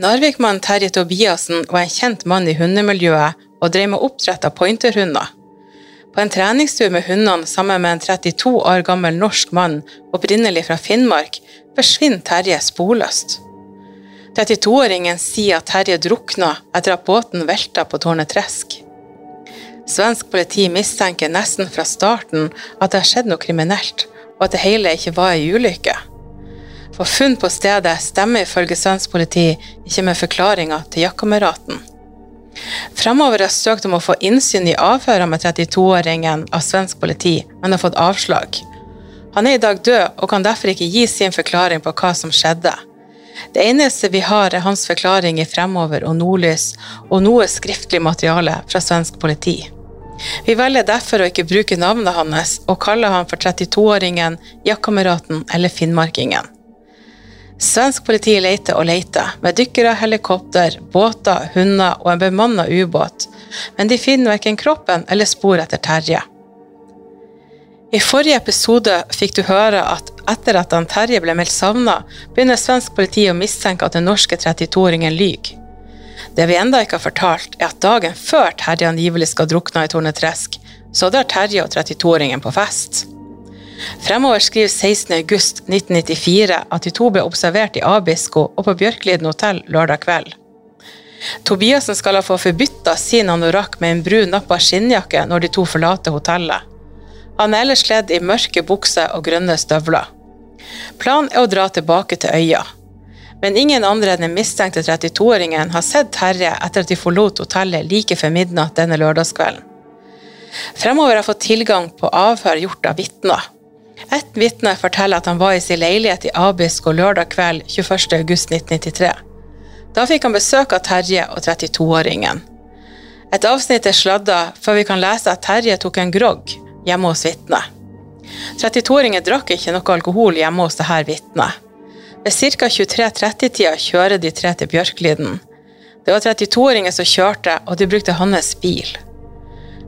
Narvikmannen Terje Tobiassen var en kjent mann i hundemiljøet og drev med oppdrett av pointerhunder. På en treningstur med hundene sammen med en 32 år gammel norsk mann, opprinnelig fra Finnmark, forsvinner Terje sporløst. 32-åringen sier at Terje drukna etter at båten velta på Tårnet Tresk. Svensk politi mistenker nesten fra starten at det har skjedd noe kriminelt, og at det hele ikke var ei ulykke. For funn på stedet stemmer ifølge svensk politi ikke med forklaringa til jaktkameraten. Fremover har søkt om å få innsyn i avhørene med 32-åringen av svensk politi, men har fått avslag. Han er i dag død og kan derfor ikke gi sin forklaring på hva som skjedde. Det eneste vi har, er hans forklaring i Fremover og Nordlys, og noe skriftlig materiale fra svensk politi. Vi velger derfor å ikke bruke navnet hans, og kaller han for 32-åringen, jaktkameraten eller finnmarkingen. Svensk politi leter og leter, med dykkere, helikopter, båter, hunder og en bemanna ubåt, men de finner verken kroppen eller spor etter Terje. I forrige episode fikk du høre at etter at han Terje ble meldt savna, begynner svensk politi å mistenke at den norske 32-åringen lyver. Det vi enda ikke har fortalt, er at dagen før Terje angivelig skal drukne i Tornetresk, så drar Terje og 32-åringen på fest. Fremover skriver 16.8.1994 at de to ble observert i Abisko og på Bjørkliden hotell lørdag kveld. Tobiassen skal ha fått forbytta sin anorakk med en brun nappa skinnjakke når de to forlater hotellet. Han er ellers kledd i mørke bukser og grønne støvler. Planen er å dra tilbake til øya. Men ingen andre enn den mistenkte 32-åringen har sett Terje etter at de forlot hotellet like før midnatt denne lørdagskvelden. Fremover har fått tilgang på avhør gjort av vitner. Et vitne forteller at han var i sin leilighet i Abisko lørdag kveld 21.8.1993. Da fikk han besøk av Terje og 32-åringen. Et avsnitt er sladda før vi kan lese at Terje tok en grogg hjemme hos vitnet. 32-åringen drakk ikke noe alkohol hjemme hos dette vitnet. Ved ca. 23.30-tida kjører de tre til Bjørkliden. Det var 32-åringen som kjørte, og de brukte hans bil.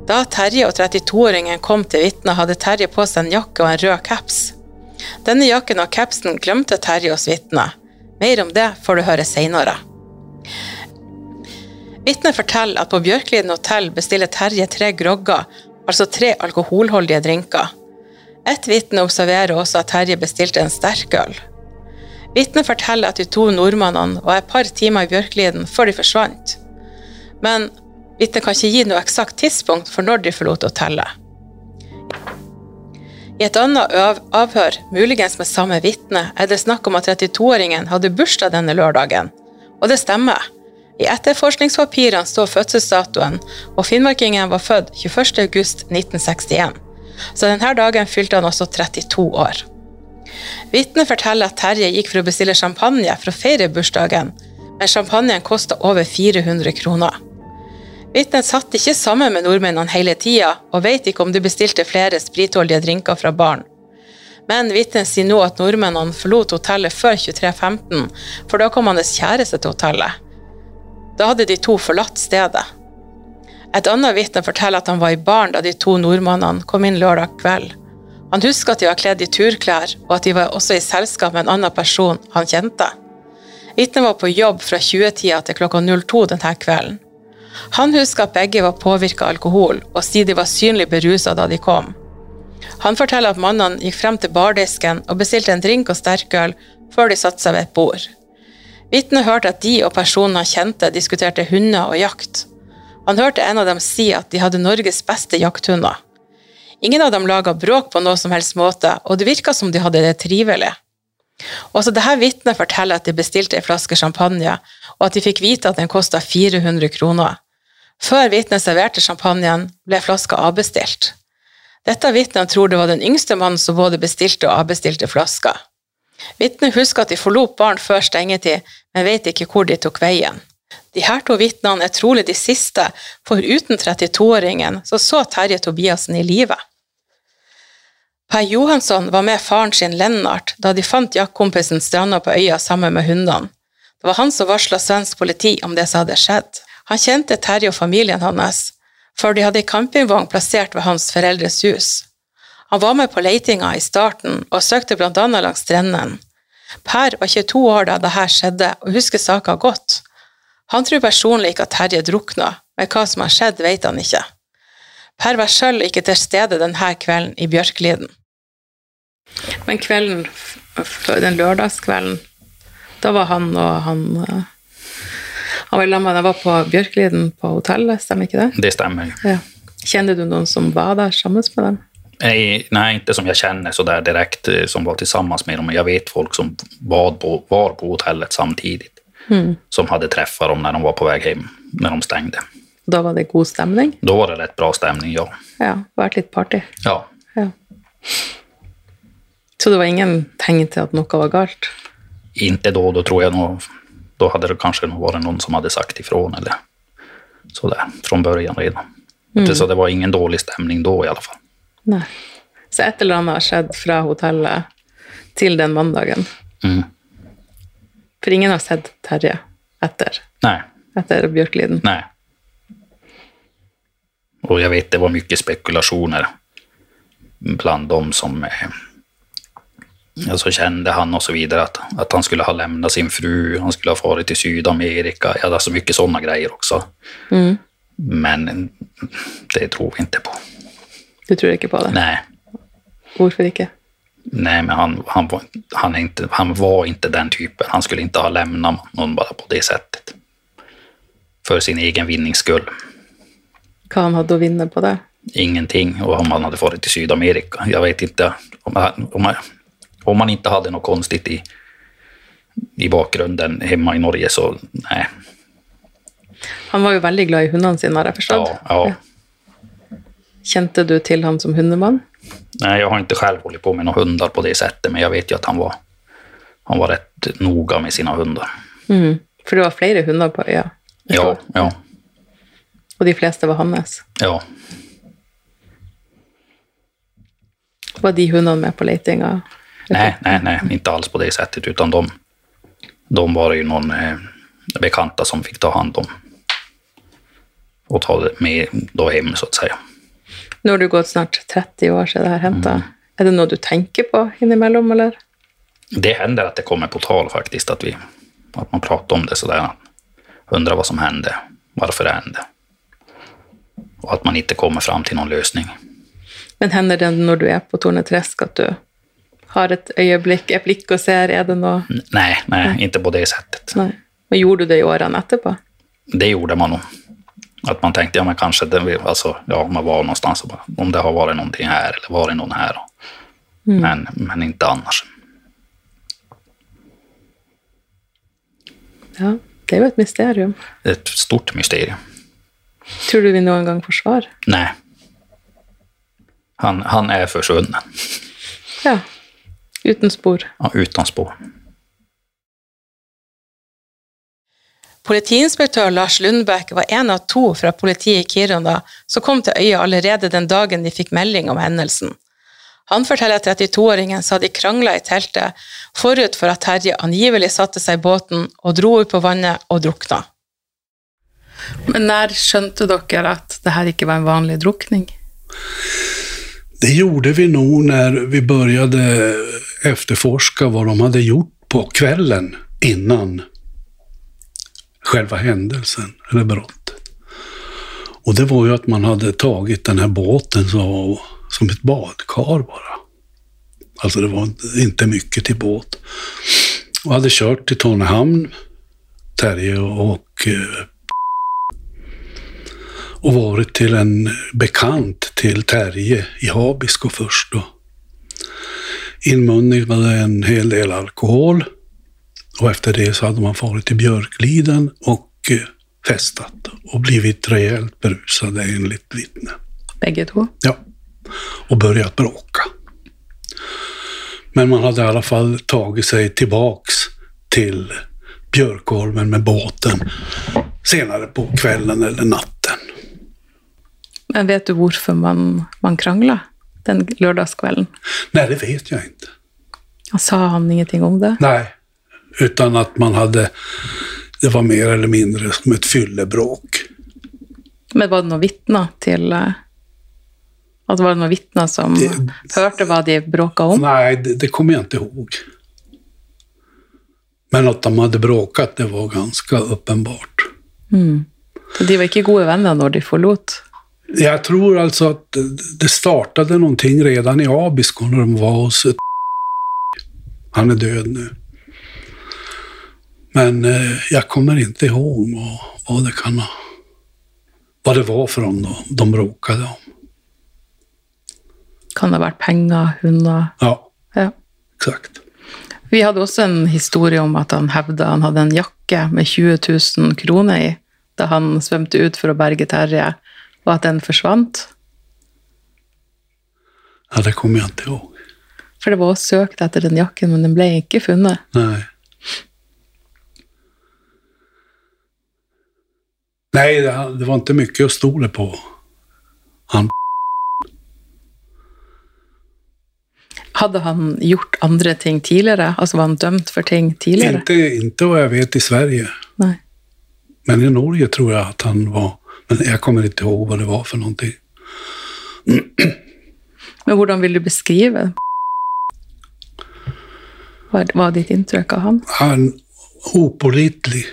Da Terje og 32-åringen kom til vitnet, hadde Terje på seg en jakke og en rød caps. Denne jakken og capsen glemte Terje hos vitnet. Mer om det får du høre seinere. Vitnet forteller at på Bjørkliden hotell bestiller Terje tre grogger, altså tre alkoholholdige drinker. Et vitne observerer også at Terje bestilte en sterkøl. Vitnet forteller at de to nordmannene var et par timer i Bjørkliden før de forsvant. Men vitnet kan ikke gi noe eksakt tidspunkt for når de forlot hotellet. I et annet avhør, muligens med samme vitne, er det snakk om at 32-åringen hadde bursdag denne lørdagen. Og det stemmer. I etterforskningspapirene står fødselsdatoen, og finnmarkingen var født 21.8.1961. Så denne dagen fylte han også 32 år. Vitnet forteller at Terje gikk for å bestille champagne for å feire bursdagen, men champagnen kosta over 400 kroner. Vitnet satt ikke sammen med nordmennene hele tida, og vet ikke om de bestilte flere spritholdige drinker fra baren. Men vitnet sier nå at nordmennene forlot hotellet før 23.15, for da kom hans kjæreste til hotellet. Da hadde de to forlatt stedet. Et annet vitne forteller at han var i baren da de to nordmannene kom inn lørdag kveld. Han husker at de var kledd i turklær, og at de var også i selskap med en annen person han kjente. Vitnet var på jobb fra 20-tida til klokka 02 denne kvelden. Han husker at begge var påvirka av alkohol, og sier de var synlig berusa da de kom. Han forteller at mannene gikk frem til bardisken og bestilte en drink og sterkøl før de satte seg ved et bord. Vitnet hørte at de og personen han kjente, diskuterte hunder og jakt. Han hørte en av dem si at de hadde Norges beste jakthunder. Ingen av dem laga bråk på noe som helst måte, og det virka som de hadde det trivelig. Også dette vitnet forteller at de bestilte en flaske champagne, og at de fikk vite at den kosta 400 kroner. Før vitnet serverte champagnen, ble flaska avbestilt. Dette vitnet tror det var den yngste mannen som både bestilte og avbestilte flaska. Vitnet husker at de forlot baren før stengetid, men vet ikke hvor de tok veien. De her to vitnene er trolig de siste, for uten 32-åringen så så Terje Tobiassen i live. Per Johansson var med faren sin Lennart da de fant jaktkompisen stranda på øya sammen med hundene. Det var han som varsla svensk politi om det som hadde skjedd. Han kjente Terje og familien hans, for de hadde ei campingvogn plassert ved hans foreldres hus. Han var med på leitinga i starten og søkte blant annet langs strendene. Per var 22 år da dette skjedde og husker saka godt. Han tror personlig ikke at Terje drukna, men hva som har skjedd, vet han ikke. Per var sjøl ikke til stede denne kvelden i Bjørkliden. Men kvelden, den lørdagskvelden, da var han og han eh, Han var sammen med var på Bjørkliden på hotellet, stemmer ikke det? Det stemmer. Ja. Kjenner du noen som var der sammen med dem? Jeg, nej, inte som jag känner så där direkt eh, som var tillsammans med dem. Men jag vet folk som var på, var på hotellet samtidigt. Som hade träffat dem när de var på väg hem, när de stängde. Da var det god stemning? Då var det rätt bra stämning, ja. Ja, vært litt party. Ja, Ja. Så det var ingen tegn til at noe var galt? inte då, då tror jag nog, då hade det kanske nog varit någon som hade sagt ifrån eller sådär från början redan. Så det var ingen dårlig stämning då i alla fall. Nei. Så et eller annet har skjedd fra hotellet til den mandagen? Mm. For ingen har sett Terje etter, Nei. etter Bjørkliden? Nei. Og jeg vet det var mye spekulationer bland dem som eh, så kjente han osv. så vidare att, att han skulle ha lämnat sin fru, han skulle ha farit till Sydamerika, ja, det är så mycket sådana grejer också. Men det tror vi ikke på. Du tror ikke på det? Nei. Hvorfor ikke? Nei, men han, han, var, han, inte, han var ikke den typen. Han skulle ikke ha lämnat noen bare på det sättet. For sin egen vinnings skull. Hva han hadde å vinne på det? Ingenting. Og om han hadde dratt til Syd-Amerika. Jeg vet ikke Om, om, om man inte hade något konstigt i, i bakgrunden hemma i Norge så nej. Han var jo veldig glad i hundene sine, har jeg forstått? Ja, ja. Kjente du til han som hundemann? Nej, jag har inte själv hållit på med några hundar på det sättet, men jag vet ju att han var, han var rätt noga med sina hundar. For det var flere hunder på øya, Ja, ja, og de fleste var hans. ja. Var de hundene med på leitinga? Nej, nej, nej, inte alls på det sättet, utan de, de var ju någon eh, bekanta som fick ta hand om och ta det med då hem, så att säga. Nå har du gått snart 30 år siden det här hände. Mm. Er det noe du tenker på innimellom, eller? Det händer att det kommer på tal faktiskt, att, vi, att man pratar om det sådär. Undrar vad som hände, varför det hände. Och att man inte kommer fram till någon lösning. Men hender det når du er på Torneträsk at du har et øyeblikk, et blikk og ser, er det noe Nei, Nej, nej, inte på det sättet. Nei. Men gjorde du det i årene etterpå? Det gjorde man nog. Att man tänkte, ja men kanske, det, alltså, ja, man var någonstans och bara, om det har varit någonting här eller varit någon här. Men, men inte annars. Ja, det er jo et mysterium. Et stort mysterium. Tror du vi noen gang får svar? Nei. Han, han er forsvunnet. Ja. Uten spor. ja, uten spor. Politiinspektør Lars Lundbekk var en av to fra politiet i Kiruna som kom til øya allerede den dagen de fikk melding om hendelsen. Han forteller at 32-åringen sa de krangla i teltet forut for at Terje angivelig satte seg i båten og dro ut på vannet og drukna. Men når skjønte dere at det her ikke var en vanlig drukning? Det gjorde vi nog när vi började efterforska vad de hade gjort på kvällen innan själva händelsen, eller brottet. Och det var ju att man hade tagit den här båten så, som ett badkar bara. Alltså det var inte mycket till båt. Och hade kört till Tornehamn, Terje och eh, och varit till en bekant till Terje i Habisko först då. Inmundigade en hel del alkohol och efter det så hade man farit till Björkliden och festet, festat och blivit rejält berusade enligt vittne. Begge to. Ja, och börjat bråka. Men man hade i alla fall tagit sig tillbaks till Björkholmen med båten senare på kvällen eller natten. Men vet du hvorfor man, man krangla den lørdagskvelden? Nei, det vet jag inte. Sa han ingenting om det? Nei, uten at man hadde det var mer eller mindre som et fyllebråk. Men var det noen vitner til eh, At var det noen vitner som Det- hørte hva de bråka om? Nei, det, det kommer jeg ikke ihåg. Men at de hadde bråket, det var ganske uppenbart. Så de var ikke gode venner når de forlot? Jag tror alltså att det startade någonting redan i Abisko när de var hos Han är död nu. Men eh, jag kommer inte ihåg vad, vad det kan ha... Vad det var för dem då, de bråkade om. Kan det ha vært penger, hunder? Ja, Ja. exakt. Vi hadde også en historie om at han hevda han hadde en jakke med 20 000 kroner i da han svømte ut for å berge Terje, og at den forsvant. Ja, det kommer igjen til ihåg. For det var også søkt etter den jakken, men den ble ikke funnet. Nei. Nei, det, det var ikke mye å stole på. Han Hadde han gjort andre ting tidligere? Altså var han dømt for ting tidligere? Ikke, ikke hva jeg vet i Sverige. Nei. Men i Norge tror jeg at han var... Men jeg kommer ikke ihåg hva det var for noe. Men hvordan vil du beskrive Hva var ditt inntrykk av han? Han upålitelig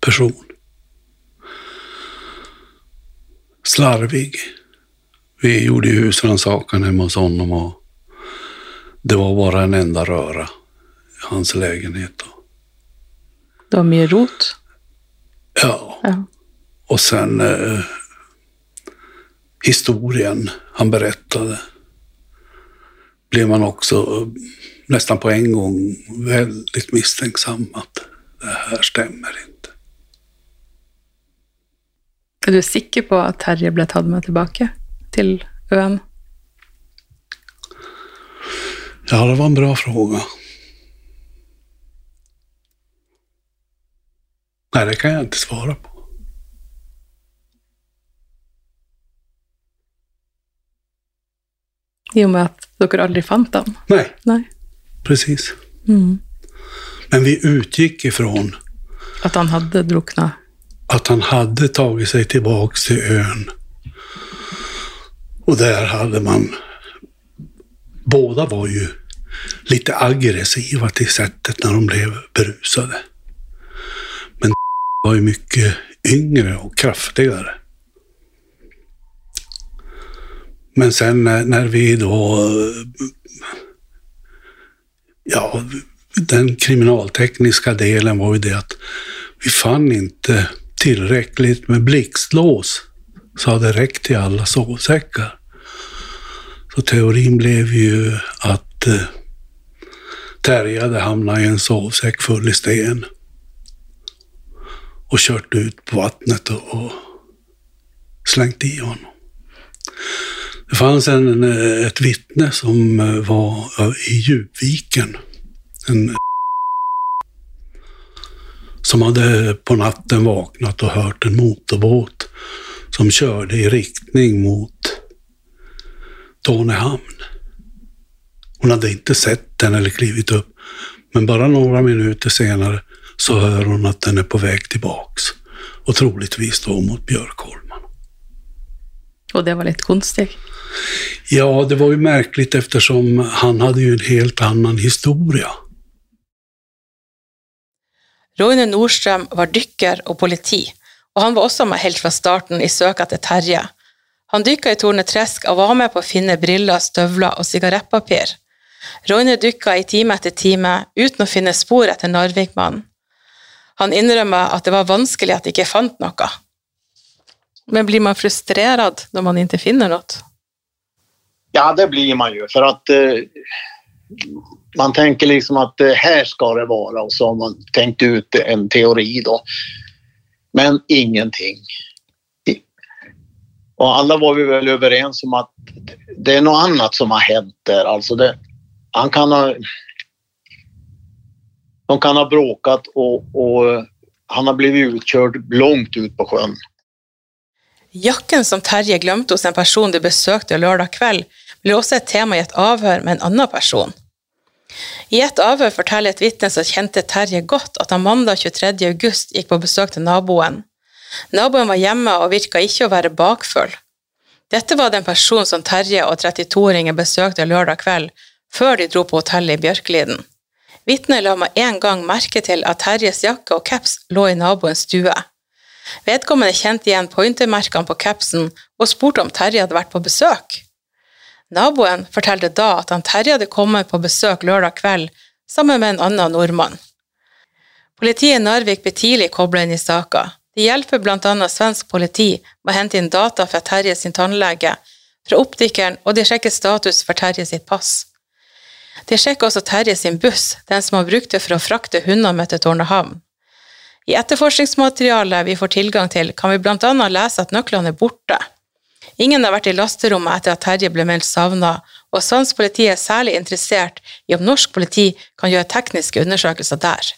person. Slarvig. Vi gjorde husrannsakan hemma hos honom och det var bare en enda röra i hans lägenhet. Det var mye rot. Ja, Ja. Och sen eh, historien han berättade blev man också eh, nästan på en gång väldigt misstänksam att det här stämmer inte. Er du sikker på at Terje ble tatt med tilbake til øen? Ja, det var en bra fråga. Nej, det kan jag inte svara på. I og med at dere aldri fant dem? Nei. Nei. precis. Men vi utgikk ifrån At han hadde drukna? At han hadde tatt seg tilbake til øen. Og der hadde man... Båda var jo litt aggressiva til settet når de ble beruset. Men var jo mye yngre og kraftigare. Men sen när, när vi då... eh, Ja, den kriminaltekniska delen var ju det att vi fann inte tillräckligt med blixtlås så hade räckt till alla sovsäckar. Så teorin blev ju att eh, Terje hade hamnat i en sovsäck full i sten och kört ut på vattnet och, och slängt i honom. Det fanns en, eh, ett vittne som eh, var i Djupviken. En som hade på natten vaknat och hört en motorbåt som körde i riktning mot Tornehamn. Hon hade inte sett den eller klivit upp, men bara några minuter senare så hör hon att den är på väg tillbaks och troligtvis då mot Björkholmen. Og det var litt konstig. Ja, det var ju märkligt eftersom han hade ju en helt annan historia. Roine Nordstrøm var dykker og politi, og han var også med helt fra starten i søk til Terje. Han dykka i Tornetresk og var med på å finne briller, støvler og sigarettpapir. Roine dykka i time etter time uten å finne spor etter Narvikmannen. Han innrømmer at det var vanskelig at de ikke fant noe. Men blir man frustrerad når man ikke finner noe? Ja, det blir man ju för att eh, man tänker liksom att eh, här ska det vara och så har man tänkt ut en teori då. Men ingenting. Och alla var vi väl överens om att det är något annat som har hänt där. Alltså det, han kan ha... De kan ha bråkat och, och han har blivit utkörd långt ut på sjön. Jakken som Terje glemte hos en person de besøkte lørdag kveld, blir også et tema i et avhør med en annen person. I et avhør forteller et vitne som kjente Terje godt, at han mandag 23. august gikk på besøk til naboen. Naboen var hjemme og virka ikke å være bakfull. Dette var den personen som Terje og 32-åringen besøkte lørdag kveld, før de dro på hotellet i Bjørkliden. Vitnet la med en gang merke til at Terjes jakke og caps lå i naboens stue. Vedkommende kjente igjen pointermerkene på capsen og spurte om Terje hadde vært på besøk. Naboen fortalte da at han Terje hadde kommet på besøk lørdag kveld sammen med en annen nordmann. Politiet i Narvik ble tidlig kobla inn i saka. De hjelper bl.a. svensk politi med å hente inn data fra Terje sin tannlege, fra optikeren, og de sjekker status for Terje sitt pass. De sjekker også Terje sin buss, den som han brukte for å frakte hundene med til Tornehavn. I etterforskningsmaterialet vi får tilgang til, kan vi bl.a. lese at nøklene er borte. Ingen har vært i lasterommet etter at Terje ble meldt savna, og svensk politi er særlig interessert i om norsk politi kan gjøre tekniske undersøkelser der.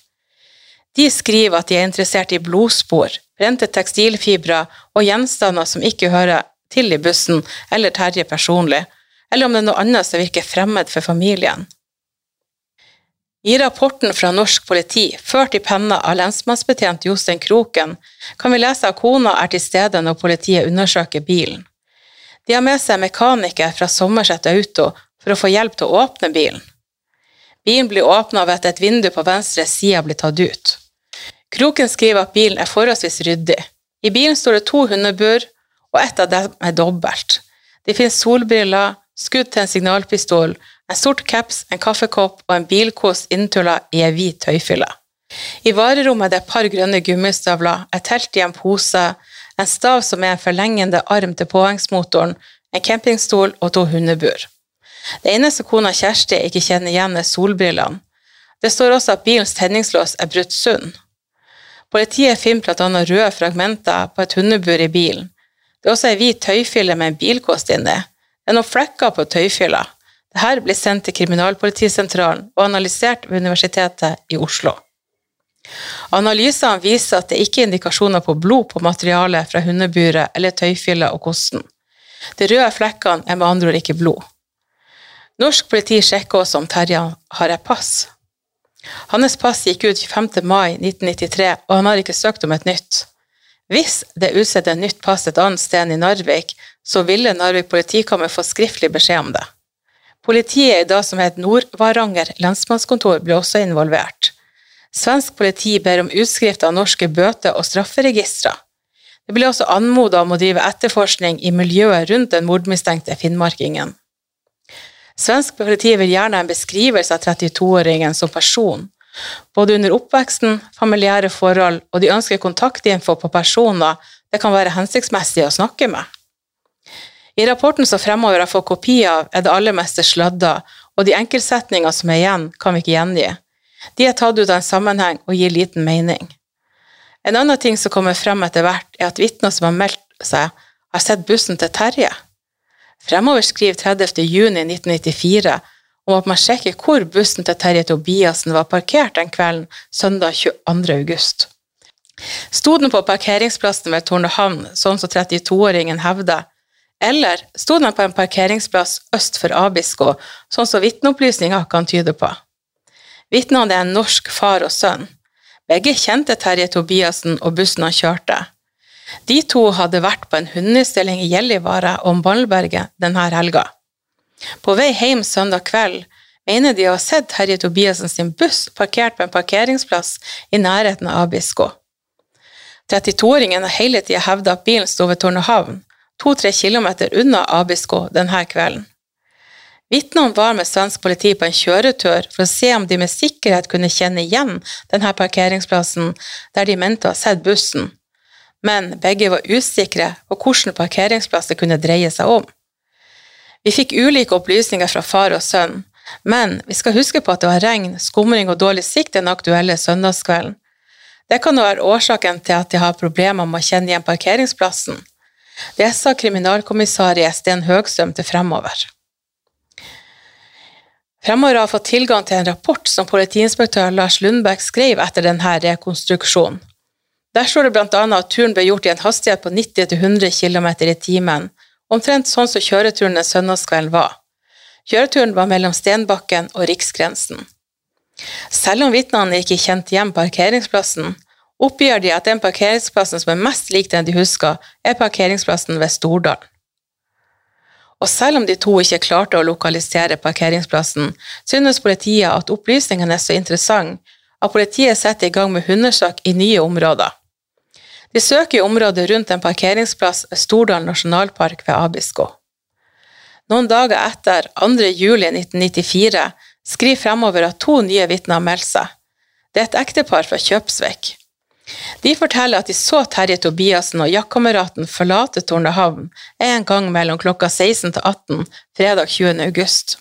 De skriver at de er interessert i blodspor, brente tekstilfibre og gjenstander som ikke hører til i bussen eller Terje personlig, eller om det er noe annet som virker fremmed for familien. I rapporten fra norsk politi, ført i penna av lensmannsbetjent Jostein Kroken, kan vi lese at kona er til stede når politiet undersøker bilen. De har med seg mekaniker fra Sommerset Auto for å få hjelp til å åpne bilen. Bilen blir åpna ved at et vindu på venstre side blir tatt ut. Kroken skriver at bilen er forholdsvis ryddig. I bilen står det to hundebur, og ett av dem er dobbelt. Det finnes solbriller, skudd til en signalpistol, en sort caps, en kaffekopp og en bilkos inntulla i ei hvit tøyfylle. I varerommet er det et par grønne gummistøvler, et telt i en pose, en stav som er en forlengende arm til påhengsmotoren, en campingstol og to hundebur. Det eneste kona Kjersti ikke kjenner igjen, er solbrillene. Det står også at bilens tenningslås er brutt sund. Politiet finner bl.a. røde fragmenter på et hundebur i bilen. Det er også ei hvit tøyfylle med en bilkost inni. Det er noen flekker på tøyfylla. Dette blir sendt til Kriminalpolitisentralen og analysert ved Universitetet i Oslo. Analysene viser at det ikke er indikasjoner på blod på materialet fra hundeburet eller tøyfylla og kosten. De røde flekkene er med andre ord ikke blod. Norsk politi sjekker også om Terje har et pass. Hans pass gikk ut 25. mai 1993, og han har ikke søkt om et nytt. Hvis det er utstedt et nytt pass et annet sted enn i Narvik, så ville Narvik politikammer få skriftlig beskjed om det. Politiet i det som het Nord-Varanger lensmannskontor, ble også involvert. Svensk politi ber om utskrift av norske bøter og strafferegistre. Det ble også anmodet om å drive etterforskning i miljøet rundt den mordmistenkte finnmarkingen. Svensk politi vil gjerne ha en beskrivelse av 32-åringen som person, både under oppveksten, familiære forhold, og de ønsker kontaktinfo på personer det kan være hensiktsmessig å snakke med. I rapporten som fremover har fått kopi av, er det aller meste sladda, og de enkeltsetninger som er igjen, kan vi ikke gjengi. De er tatt ut av en sammenheng og gir liten mening. En annen ting som kommer frem etter hvert, er at vitner som har meldt seg, har sett bussen til Terje. Fremover skriver 30. juni 1994 om at man sjekker hvor bussen til Terje Tobiassen var parkert den kvelden søndag 22. august. Sto den på parkeringsplassen ved Tornehavn, sånn som 32-åringen hevder, eller sto den på en parkeringsplass øst for Abisko, sånn som vitneopplysninger kan tyde på? Vitnene er en norsk far og sønn. Begge kjente Terje Tobiassen og bussen han kjørte. De to hadde vært på en hundeutstilling i Gjellivare og Ballberget denne helga. På vei hjem søndag kveld mener de å ha sett Terje Tobiassen sin buss parkert på en parkeringsplass i nærheten av Abisko. 32-åringen har hele tida hevda at bilen sto ved Tornehavn, to-tre kilometer unna Abisko denne kvelden. Vitnene var med svensk politi på en kjøretur for å se om de med sikkerhet kunne kjenne igjen denne parkeringsplassen der de mente å ha sett bussen, men begge var usikre på hvilken parkeringsplass det kunne dreie seg om. Vi fikk ulike opplysninger fra far og sønn, men vi skal huske på at det var regn, skumring og dårlig sikt den aktuelle søndagskvelden. Det kan være årsaken til at de har problemer med å kjenne igjen parkeringsplassen. Det sa kriminalkommissarie Sten Høgstrøm til Fremover. Fremover har fått tilgang til en rapport som politiinspektør Lars Lundberg skrev etter denne rekonstruksjonen. Der står det bl.a. at turen ble gjort i en hastighet på 90-100 km i timen, omtrent sånn som kjøreturen den søndagskvelden var. Kjøreturen var mellom Stenbakken og Riksgrensen. Selv om vitnene ikke kjente igjen parkeringsplassen, oppgir de at den parkeringsplassen som er mest lik den de husker, er parkeringsplassen ved Stordalen. Og selv om de to ikke klarte å lokalisere parkeringsplassen, synes politiet at opplysningene er så interessante at politiet setter i gang med hundesøk i nye områder. De søker i området rundt en parkeringsplass ved Stordal nasjonalpark ved Abisko. Noen dager etter, 2. juli 1994, skriver fremover at to nye vitner har meldt seg. Det er et ektepar fra Kjøpsvik. De forteller at de så Terje Tobiassen og jaktkameraten forlate Tornehavn en gang mellom klokka 16 til 18 fredag 20. august.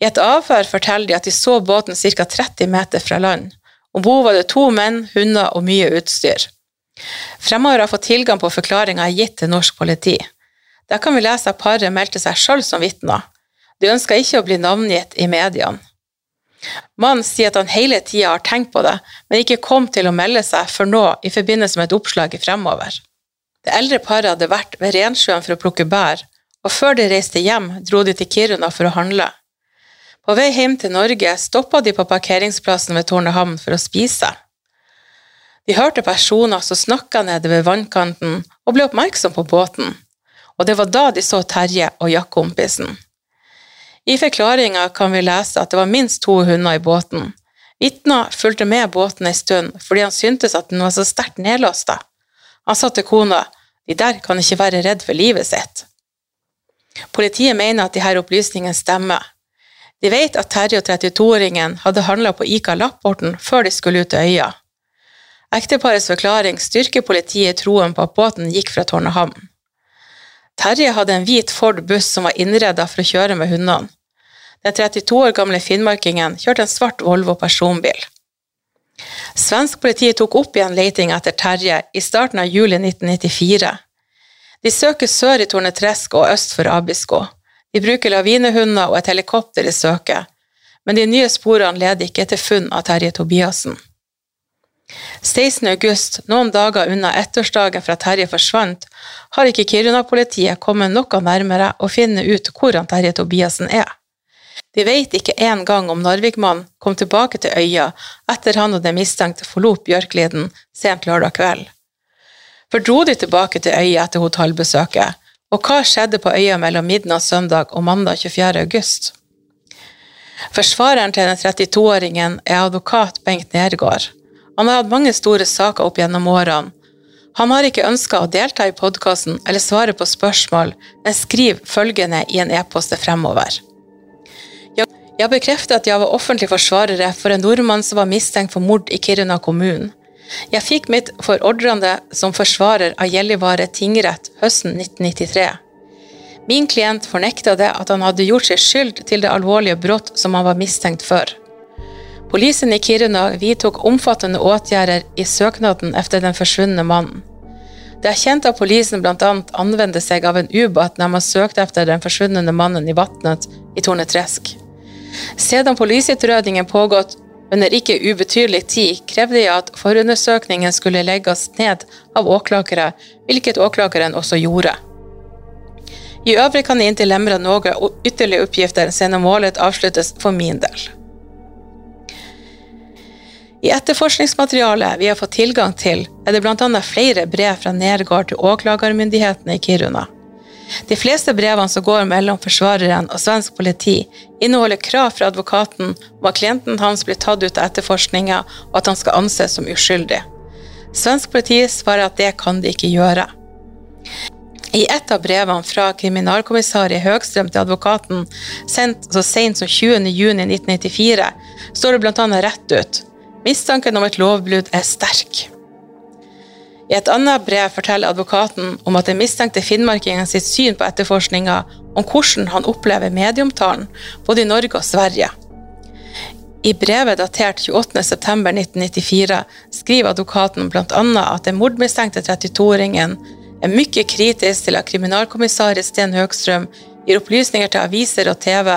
I et avhør forteller de at de så båten ca. 30 meter fra land. Om bord var det to menn, hunder og mye utstyr. Fremover har fått tilgang på forklaringa gitt til norsk politi. Der kan vi lese at paret meldte seg sjøl som vitner. De ønska ikke å bli navngitt i mediene. Mannen sier at han hele tida har tenkt på det, men ikke kom til å melde seg før nå i forbindelse med et oppslag i Fremover. Det eldre paret hadde vært ved Rensjøen for å plukke bær, og før de reiste hjem, dro de til Kiruna for å handle. På vei hjem til Norge stoppa de på parkeringsplassen ved Tornehamn for å spise. De hørte personer som snakka nede ved vannkanten, og ble oppmerksom på båten, og det var da de så Terje og jaktkompisen. I forklaringa kan vi lese at det var minst to hunder i båten. Vitna fulgte med båten ei stund fordi han syntes at den var så sterkt nedlåsta. Han sa til kona de der kan ikke være redd for livet sitt. Politiet mener at disse opplysningene stemmer. De vet at Terje og 32-åringen hadde handla på Ika Lapporten før de skulle ut til øya. Ekteparets forklaring styrker politiet troen på at båten gikk fra Tornehamn. Terje hadde en hvit Ford buss som var innreda for å kjøre med hundene. Den 32 år gamle finnmarkingen kjørte en svart Volvo personbil. Svensk politi tok opp igjen leiting etter Terje i starten av juli 1994. De søker sør i Tornetresk og øst for Abisko. De bruker lavinehunder og et helikopter i søket, men de nye sporene leder ikke til funn av Terje Tobiassen. 16. august, noen dager unna ettårsdagen fra Terje forsvant, har ikke Kiruna-politiet kommet noe nærmere å finne ut hvor han Terje Tobiassen er. De vet ikke engang om Narvikmannen kom tilbake til øya etter han og den mistenkte forlot Bjørkliden sent lørdag kveld. For dro de tilbake til øya etter hotellbesøket, og hva skjedde på øya mellom midnatt søndag og mandag 24. august? Forsvareren til den 32-åringen er advokat Bengt Nergård. Han har hatt mange store saker opp gjennom årene. Han har ikke ønska å delta i podkasten eller svare på spørsmål, men skriver følgende i en e-post fremover. Jeg bekrefter at jeg var offentlig forsvarere for en nordmann som var mistenkt for mord i Kiruna kommune. Jeg fikk mitt forordrende som forsvarer av Gjellivare tingrett høsten 1993. Min klient fornekta det at han hadde gjort seg skyld til det alvorlige brudd som han var mistenkt for. Polisen i Kiruna vidtok omfattende åtgjerder i søknaden etter den forsvunne mannen. Det er kjent at polisen bl.a. anvendte seg av en ubåt når man søkte etter den forsvunne mannen i vannet i Tornetresk. Siden politiutredningen pågått under ikke ubetydelig tid, krevde jeg at forundersøkningen skulle legges ned av åklagere, hvilket åklageren også gjorde. I øvrig kan jeg inntil lemre noen ytterligere oppgifter siden målet avsluttes for min del. I etterforskningsmaterialet vi har fått tilgang til, er det bl.a. flere brev fra Nergård til åklagermyndighetene i Kiruna. De fleste brevene som går mellom forsvareren og svensk politi, inneholder krav fra advokaten om at klienten hans blir tatt ut av etterforskninga, og at han skal anses som uskyldig. Svensk politi svarer at det kan de ikke gjøre. I et av brevene fra kriminalkommissær Høgstrøm til advokaten, sendt så sent som 20.6.1994, står det bl.a. rett ut mistanken om et lovbrudd er sterk. I et annet brev forteller advokaten om at den mistenkte finnmarkingen sitt syn på etterforskninga om hvordan han opplever medieomtalen både i Norge og Sverige. I brevet datert 28.9.1994 skriver advokaten bl.a. at den mordmistenkte 32-åringen er mye kritisk til at kriminalkommissaris Sten Høgstrøm gir opplysninger til aviser og TV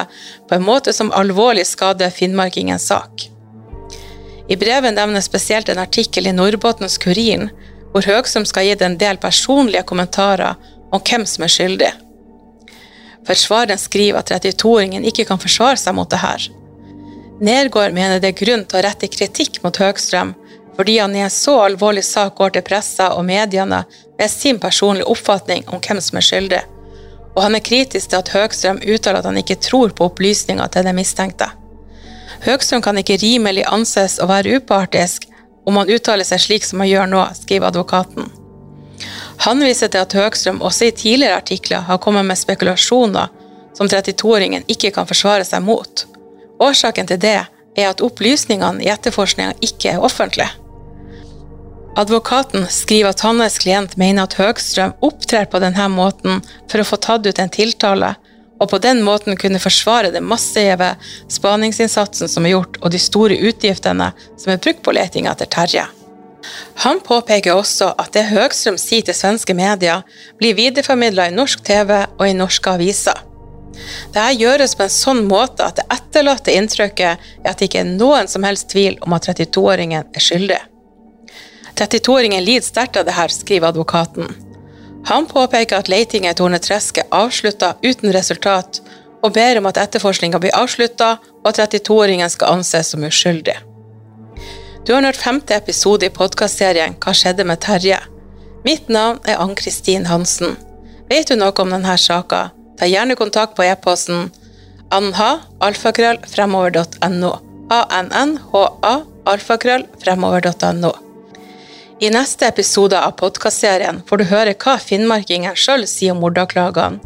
på en måte som alvorlig skader finnmarkingens sak. I brevet nevnes spesielt en artikkel i Nordbottens Kuriren, hvor Høgstrøm skal gi gitt en del personlige kommentarer om hvem som er skyldig. Forsvareren skriver at 32-åringen ikke kan forsvare seg mot det her. Nergård mener det er grunn til å rette kritikk mot Høgstrøm, fordi han i en så alvorlig sak går til pressa og mediene med sin personlige oppfatning om hvem som er skyldig, og han er kritisk til at Høgstrøm uttaler at han ikke tror på opplysninger til den mistenkte. Høgstrøm kan ikke rimelig anses å være upartisk om han uttaler seg slik som han gjør nå, skriver advokaten. Han viser til at Høgstrøm også i tidligere artikler har kommet med spekulasjoner som 32-åringen ikke kan forsvare seg mot. Årsaken til det er at opplysningene i etterforskninga ikke er offentlige. Advokaten skriver at hans klient mener at Høgstrøm opptrer på denne måten for å få tatt ut en tiltale, og på den måten kunne forsvare den massive spaningsinnsatsen som er gjort, og de store utgiftene som er brukt på leting etter Terje. Han påpeker også at det Høgstrøm sier til svenske medier, blir videreformidla i norsk TV og i norske aviser. Dette gjøres på en sånn måte at det etterlatte inntrykket er at det ikke er noen som helst tvil om at 32-åringen er skyldig. 32-åringen lider sterkt av dette, skriver advokaten. Han påpeker at letinga i Tornetresk er avslutta uten resultat, og ber om at etterforskninga blir avslutta, og at 32-åringen skal anses som uskyldig. Du har hørt femte episode i podkastserien Hva skjedde med Terje? Mitt navn er Ann-Kristin Hansen. Vet du noe om denne saka? Ta gjerne kontakt på e-posten anha-alfakrøll-fremover.no. A-n-n-h-a alfakrøll-fremover.no. I neste episode av podkastserien får du høre hva finnmarkingen sjøl sier om mordanklagene.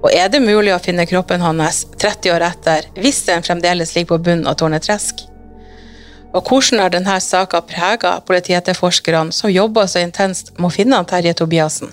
Og er det mulig å finne kroppen hans 30 år etter, hvis den fremdeles ligger på bunnen av Tårnetresk? Og hvordan har denne saka prega politietterforskerne som jobber så intenst med å finne Terje Tobiassen?